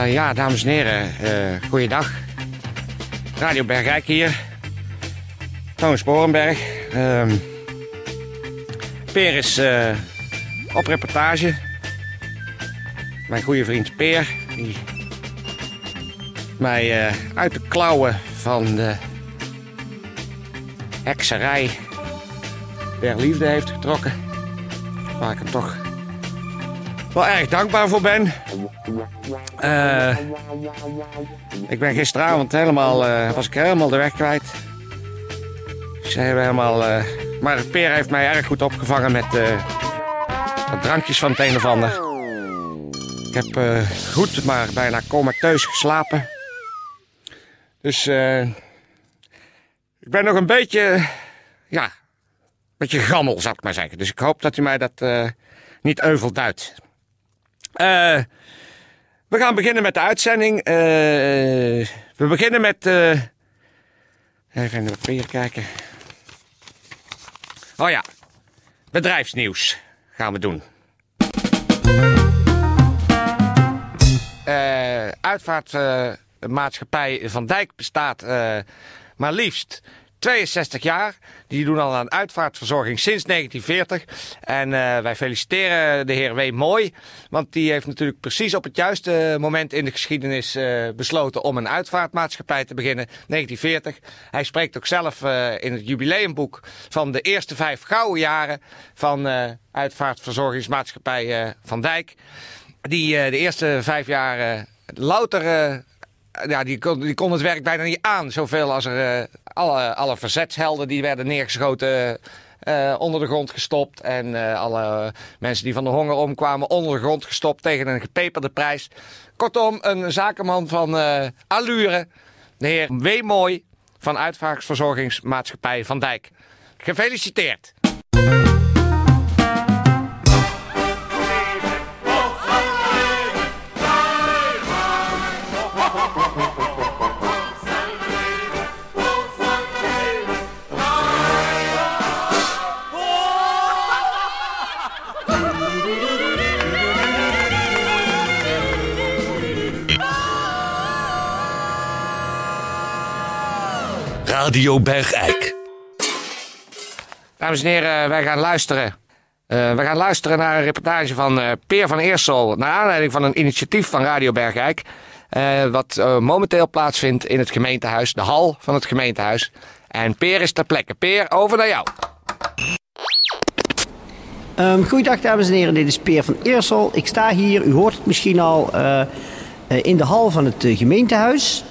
Uh, ja, dames en heren, uh, goeiedag. Radio Bergijk hier. Toon Sporenberg. Uh, Peer is uh, op reportage. Mijn goede vriend Peer, die mij uit de klauwen van de hekserij der liefde heeft getrokken. Waar ik hem toch wel erg dankbaar voor ben. Uh, ik ben gisteravond helemaal, uh, was ik helemaal de weg kwijt. Ze hebben helemaal, uh, maar Peer heeft mij erg goed opgevangen met drankjes van het een of ander. Ik heb goed, maar bijna comateus geslapen. Dus ik ben nog een beetje, ja, een beetje gammel, zou ik maar zeggen. Dus ik hoop dat u mij dat niet euvel duidt. Uh, we gaan beginnen met de uitzending. Uh, we beginnen met. Uh, even naar papier kijken. Oh ja, bedrijfsnieuws gaan we doen. Uitvaartmaatschappij Van Dijk bestaat maar liefst 62 jaar. Die doen al aan uitvaartverzorging sinds 1940. En uh, wij feliciteren de heer W. Mooi. Want die heeft natuurlijk precies op het juiste moment in de geschiedenis uh, besloten om een uitvaartmaatschappij te beginnen. 1940. Hij spreekt ook zelf uh, in het jubileumboek van de eerste vijf gouden jaren van uitvaartverzorgingsmaatschappij Van Dijk. Die de eerste vijf jaar louter ja, die kon, die kon het werk bijna niet aan. Zoveel als er alle, alle verzetshelden die werden neergeschoten. Uh, onder de grond gestopt. En uh, alle mensen die van de honger omkwamen onder de grond gestopt tegen een gepeperde prijs. Kortom, een zakenman van uh, allure. De heer W. Mooi van Uitvaartverzorgingsmaatschappij Van Dijk. Gefeliciteerd. Radio Bergijk. Dames en heren, wij gaan luisteren. Uh, we gaan luisteren naar een reportage van uh, Peer van Eersel. Naar aanleiding van een initiatief van Radio Bergijk. Uh, wat momenteel plaatsvindt in het gemeentehuis, de hal van het gemeentehuis. En Peer is ter plekke. Peer, over naar jou. Um, goeiedag dames en heren, dit is Peer van Eersel. Ik sta hier, u hoort het misschien al, in de hal van het gemeentehuis.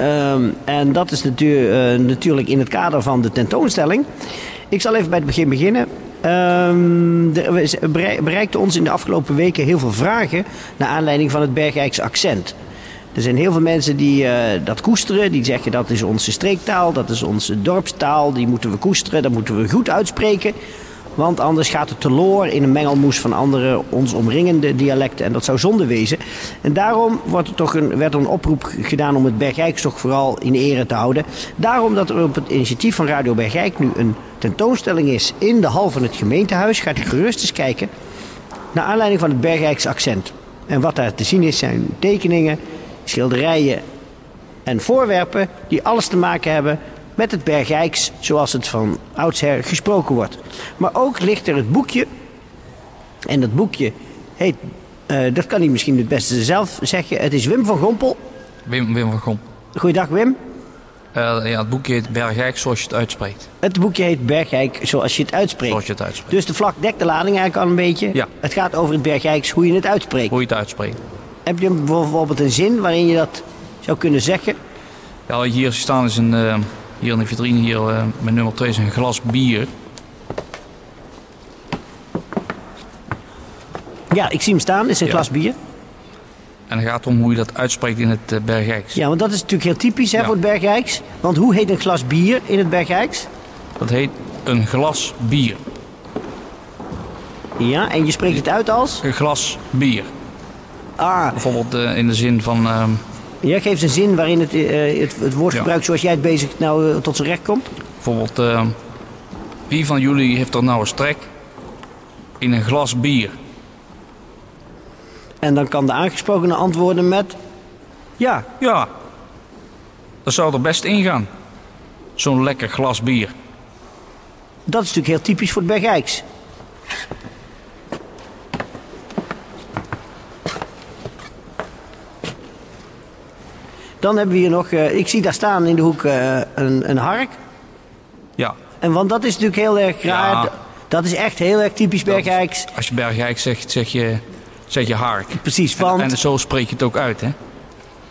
Um, en dat is uh, natuurlijk in het kader van de tentoonstelling. Ik zal even bij het begin beginnen. Um, er bereikten ons in de afgelopen weken heel veel vragen naar aanleiding van het Bergijkse accent. Er zijn heel veel mensen die uh, dat koesteren. Die zeggen dat is onze streektaal, dat is onze dorpstaal. Die moeten we koesteren, dat moeten we goed uitspreken. Want anders gaat het teloor in een mengelmoes van andere ons omringende dialecten. En dat zou zonde wezen. En daarom wordt er toch een, werd er een oproep gedaan om het Bergijks toch vooral in ere te houden. Daarom dat er op het initiatief van Radio Bergijk nu een tentoonstelling is in de hal van het gemeentehuis. Gaat u gerust eens kijken. Naar aanleiding van het Bergijks accent. En wat daar te zien is zijn tekeningen, schilderijen en voorwerpen die alles te maken hebben met het Bergijks zoals het van oudsher gesproken wordt. Maar ook ligt er het boekje. En dat boekje heet, uh, dat kan hij misschien het beste zelf zeggen. Het is Wim van Gompel. Wim, Wim van Gompel. Goeiedag Wim. Uh, ja, het boekje heet Bergijk zoals je het uitspreekt. Het boekje heet Bergijk zoals je het uitspreekt. Zoals je het uitspreekt. Dus de vlak dekt de lading eigenlijk al een beetje. Ja. Het gaat over het Bergijks, hoe je het uitspreekt. Hoe je het uitspreekt. Heb je bijvoorbeeld een zin waarin je dat zou kunnen zeggen? Ja, hier staan is een, uh, hier in de vitrine hier uh, met nummer 2 is een glas bier. Ja, ik zie hem staan. is een Ja. glas bier. En dan gaat het om hoe je dat uitspreekt in het uh, Bergijks. Ja, want dat is natuurlijk heel typisch hè, Ja. voor het Bergijks. Want hoe heet een glas bier in het Bergijks? Dat heet een glas bier. Ja, en je spreekt het uit als? Een glas bier. Ah, Bijvoorbeeld eh, in de zin van... ehm, ja, geef eens een zin waarin het, eh, het, het woord Ja. gebruikt zoals jij het bezig nou eh, tot zijn recht komt. bijvoorbeeld... ehm, wie van jullie heeft er nou een strek in een glas bier? En dan kan de aangesprokene antwoorden met... Ja, Ja, dat zou er best ingaan. Zo'n lekker glas bier. dat is natuurlijk heel typisch voor het Bergijks. Dan hebben we hier nog, eh, ik zie daar staan in de hoek eh, een, een hark. Ja, En want dat is natuurlijk heel erg raar. Ja. Dat is echt heel erg typisch Bergijks. Als je Bergijk zegt, zeg je, zeg je hark. Precies, En, want, en zo spreek je het ook uit, hè?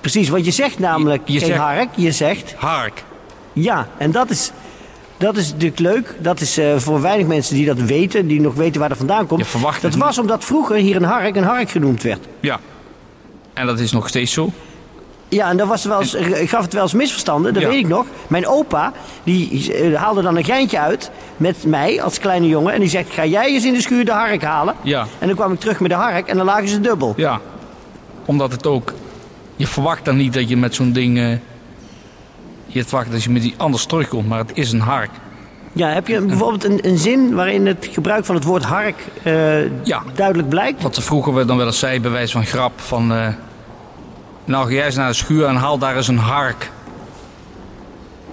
precies, want je zegt namelijk Je- je geen zegt- hark, je zegt Hark. ja. En dat is, dat is natuurlijk leuk. Dat is eh, voor weinig mensen die dat weten, die nog weten waar dat vandaan komt. Je verwacht dat het was omdat vroeger hier een hark een hark genoemd werd. Ja. En dat is nog steeds zo. Ja, en dat was wel eens, gaf het wel eens misverstanden, dat Ja. weet ik nog. Mijn opa, die eh, haalde dan een geintje uit met mij als kleine jongen. En die zegt, ga jij eens in de schuur de hark halen? Ja. En dan kwam ik terug met de hark en dan lagen ze dubbel. Ja. Omdat het ook... Je verwacht dan niet dat je met zo'n ding... eh, je verwacht dat je met die anders terugkomt, maar het is een hark. Ja, heb je bijvoorbeeld een, een zin waarin het gebruik van het woord hark eh, Ja. duidelijk blijkt? Wat ze vroeger we dan wel eens zei, bij wijze van grap, van... nou, ga jij eens naar de schuur en haal daar eens een hark.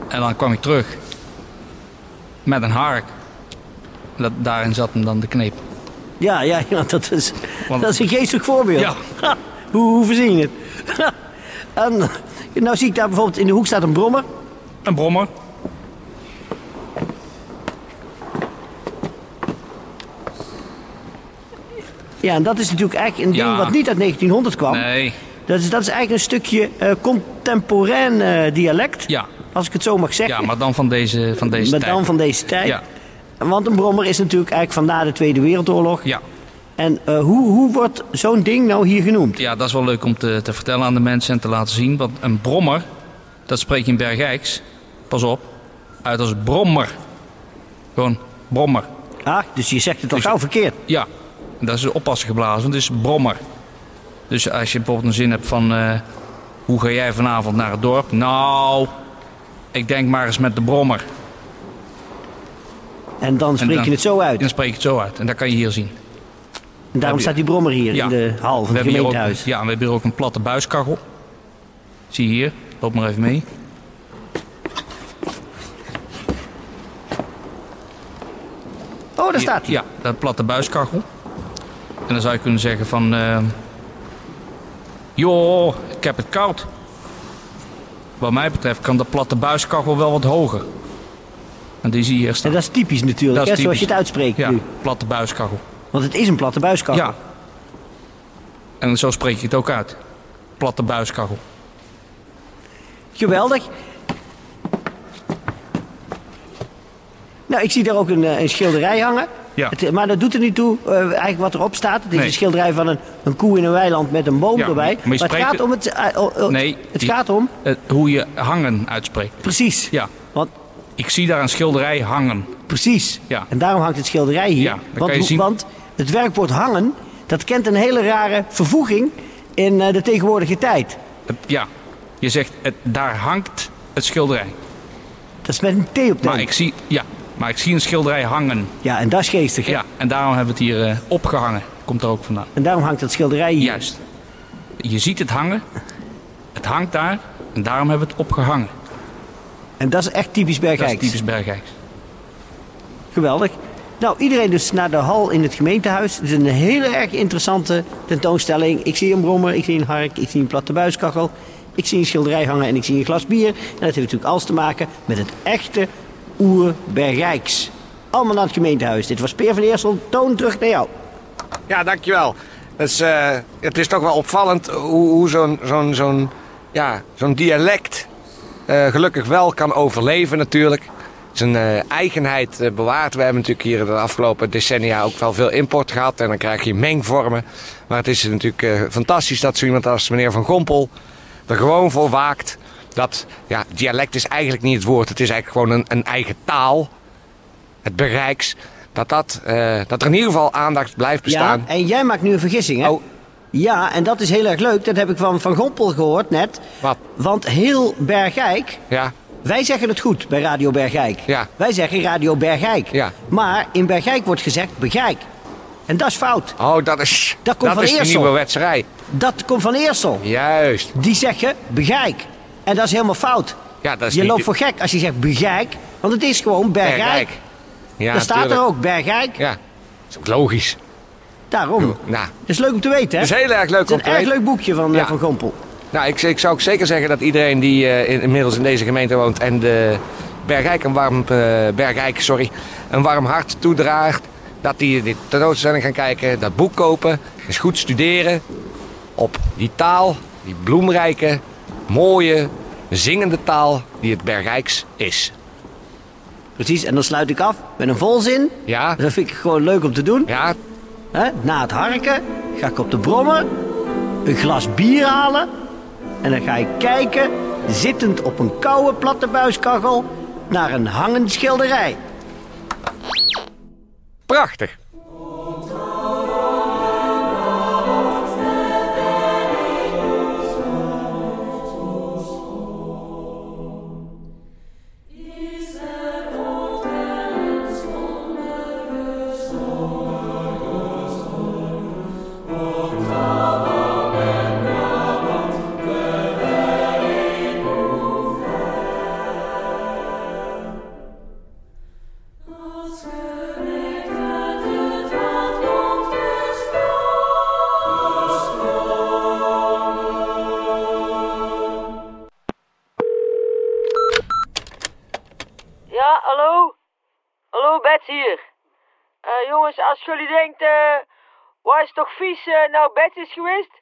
En dan kwam ik terug. Met een hark. Dat, daarin zat hem dan de kneep. Ja, ja, ja dat, is, Want- dat is een geestig voorbeeld. Ja. Ha, hoe, hoe verzin je het? en, nou zie ik daar bijvoorbeeld in de hoek staat een brommer. Een brommer. Ja, en dat is natuurlijk eigenlijk een ding Ja. wat niet uit 1900 kwam. Nee. Dat, is, dat is eigenlijk een stukje eh, contemporain eh, dialect, Ja. als ik het zo mag zeggen. Ja, maar dan van deze, van deze maar tijd. dan van deze tijd. Ja. Want een brommer is natuurlijk eigenlijk van na de Tweede Wereldoorlog. Ja. En eh, hoe, hoe wordt zo'n ding nou hier genoemd? ja, dat is wel leuk om te, te vertellen aan de mensen en te laten zien. Want een brommer, dat spreek je in Bergijks, pas op, uit als brommer. Gewoon brommer. Ah, dus je zegt het al Dus- gauw verkeerd. Ja, en dat is oppassen geblazen, is brommer. Dus als je bijvoorbeeld een zin hebt van... eh, hoe ga jij vanavond naar het dorp? Nou, ik denk maar eens met de brommer. En dan spreek dan- je het zo uit. En dan spreek je het zo uit. En dat kan je hier zien. En daarom staat die brommer hier Ja. in de hal van We het hebben hier ook, gemeentehuis. ja, we hebben hier ook een platte buiskachel. Zie je hier. Loop maar even mee. Oh, daar staat hij. Ja, dat platte buiskachel. En dan zou je kunnen zeggen van... eh, joh, ik heb het koud. Wat mij betreft kan de platte buiskachel wel wat hoger. En die zie je hier En staan. dat is typisch natuurlijk, Dat is hè, zoals je typisch. het uitspreekt Ja, nu. platte buiskachel. Want het is een platte buiskachel. Ja. En zo spreek je het ook uit. Platte buiskachel. Geweldig. Nou, ik zie daar ook een, eh, een schilderij hangen. Ja. Het- maar dat doet er niet toe, eh, eigenlijk wat erop staat. Het is Nee. een schilderij van een, een koe in een weiland met een boom Ja, erbij. maar het gaat om het... eh, Nee, Het die- gaat om... Hoe je hangen uitspreekt. Precies. Ja. Want, Ik zie daar een schilderij hangen. precies. Ja. En daarom hangt het schilderij hier. Ja, want, hoe- zien- want het werkwoord hangen, dat kent een hele rare vervoeging in eh, de tegenwoordige tijd. Ja. Je zegt, het, daar hangt het schilderij. Dat is met een T op de Maar ik zie, ja, maar ik zie een schilderij hangen. Ja, en dat is geestig. hè? Ja, en daarom hebben we het hier eh, opgehangen. Komt er ook vandaan. En daarom hangt dat schilderij hier. Juist. Je ziet het hangen. Het hangt daar. En daarom hebben we het opgehangen. En dat is echt typisch Dat is typisch Bergijks. Geweldig. Nou, iedereen dus naar de hal in het gemeentehuis. Het is een hele erg interessante tentoonstelling. Ik zie een brommer, ik zie een hark, ik zie een platte buiskachel. Ik zie een schilderij hangen en ik zie een glas bier. En dat heeft natuurlijk alles te maken met het echte oer-Bergijks. Allemaal naar het gemeentehuis. Dit was Peer van Eersel. Toon terug naar jou. Ja, dankjewel. Het is, eh, het is toch wel opvallend hoe, hoe zo'n zo'n ja, dialect eh, gelukkig wel kan overleven natuurlijk. zijn eh, eigenheid bewaart. We hebben natuurlijk hier de afgelopen decennia ook wel veel import gehad. En dan krijg je mengvormen. Maar het is natuurlijk fantastisch dat zo iemand als meneer Van Gompel er gewoon voor waakt. Dat ja, dialect is eigenlijk niet het woord. Het is eigenlijk gewoon een, een eigen taal. Het bereiks. Dat, dat, eh, dat er in ieder geval aandacht blijft bestaan. Ja, en jij maakt nu een vergissing, hè? Oh. Ja, en dat is heel erg leuk. Dat heb ik van Van Gompel gehoord net. Wat? Want heel Bergijk... Ja, Wij zeggen het goed bij Radio Bergijk. Ja. Wij zeggen Radio Bergijk. Ja. Maar in Bergijk wordt gezegd Begijk. En dat is fout. oh, dat is, Dat komt van is de Eersel. nieuwe wetserij. Dat komt van Eersel. Juist. Die zeggen Begijk. En dat is helemaal fout. Ja, dat is je niet- loopt voor gek als je zegt Begijk. Want het is gewoon Bergijk. Bergijk. Ja, Daar staat er ook Bergijk. Ja, dat is ook logisch. Daarom. Dat Nou, is leuk om te weten, hè? het is heel erg leuk Het is om een te erg weten. leuk boekje van, eh, Ja. van Gompel. Nou, ik, ik zou ook zeker zeggen dat iedereen die eh, in- inmiddels in deze gemeente woont en de Bergijk een warm, eh, Bergijk, sorry, een warm hart toedraagt, dat die dit tentoonstelling gaan kijken, dat boek kopen, eens goed studeren op die taal, die bloemrijke, mooie, zingende taal die het Bergijks is. Precies, en dan sluit ik af met een volzin. Ja, Dat vind ik gewoon leuk om te doen. ja? Na het harken ga ik op de brommer een glas bier halen. En dan ga ik kijken, zittend op een koude platte buiskachel, naar een hangend schilderij. prachtig. Toch vies eh, nou Bets is geweest,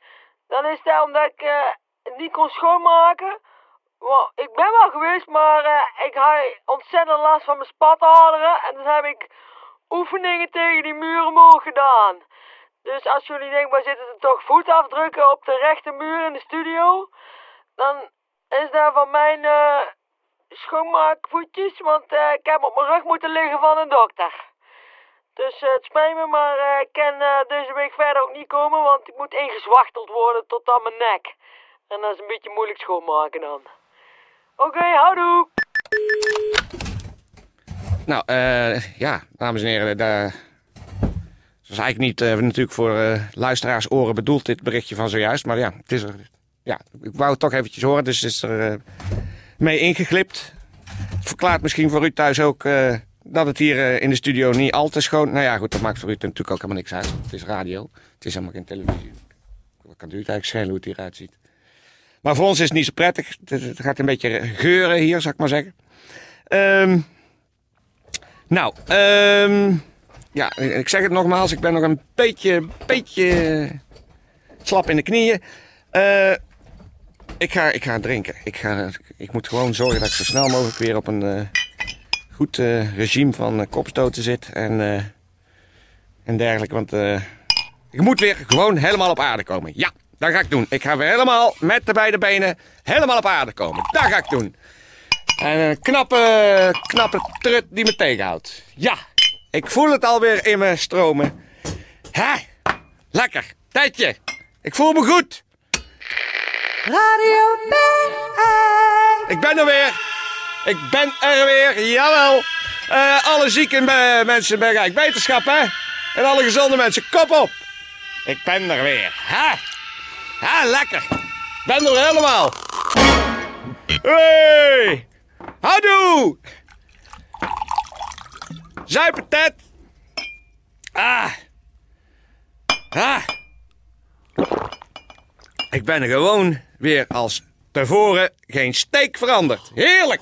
dan is dat omdat ik eh, het niet kon schoonmaken. Ik ben wel geweest, maar eh, ik had ontzettend last van mijn spataderen. En dus heb ik oefeningen tegen die muur omhoog gedaan. Dus als jullie denken, waar zitten er toch voetafdrukken op de rechte muur in de studio? Dan is dat van mijn eh, schoonmaakvoetjes, want eh, ik heb op mijn rug moeten liggen van een dokter. Dus eh, het spijt me, maar eh, ik kan eh, deze week verder ook niet komen, want ik moet ingezwachteld worden tot aan mijn nek. En dat is een beetje moeilijk schoonmaken dan. Oké, houdoe! Nou, ja, dames en heren, daar... Dat is eigenlijk niet natuurlijk voor luisteraars oren bedoeld, dit berichtje van zojuist. Maar ja, het is er, ja, ik wou het toch eventjes horen, dus het is er mee ingeglipt. Verklaart misschien voor u thuis ook dat het hier eh, in de studio niet al te schoon... Nou ja, goed, dat maakt voor u natuurlijk ook helemaal niks uit. Het is radio, het is helemaal geen televisie. Wat kan u het eigenlijk schelen hoe het hieruit ziet? Maar voor ons is het niet zo prettig. Het, het gaat een beetje geuren hier, zou ik maar zeggen. Ehm... Nou, ehm ja, ik zeg het nogmaals, ik ben nog een beetje, beetje slap in de knieën. Eh, ik, ga, ik ga drinken. Ik, ga, ik moet gewoon zorgen dat ik zo snel mogelijk weer op een eh, goed eh, regime van uh, kopstoten zit en, eh, en dergelijke. Want eh, ik moet weer gewoon helemaal op aarde komen. Ja, dat ga ik doen. Ik ga weer helemaal met de beide benen helemaal op aarde komen. Dat ga ik doen. En een knappe, knappe trut die me tegenhoudt. Ja, ik voel het alweer in me stromen. Hè? Lekker. Tijdje. Ik voel me goed. Radio Bergijk. Ik ben er weer. Ik ben er weer. Jawel. Eh, alle zieke mensen bij Rijk Wetenschap, hè? En alle gezonde mensen, kop op. Ik ben er weer. Hè? Ja, lekker. Ben er helemaal. Hey! Houdoe! Zuipen! Ah! Ah! Ik ben er gewoon weer als tevoren geen steek veranderd. Heerlijk!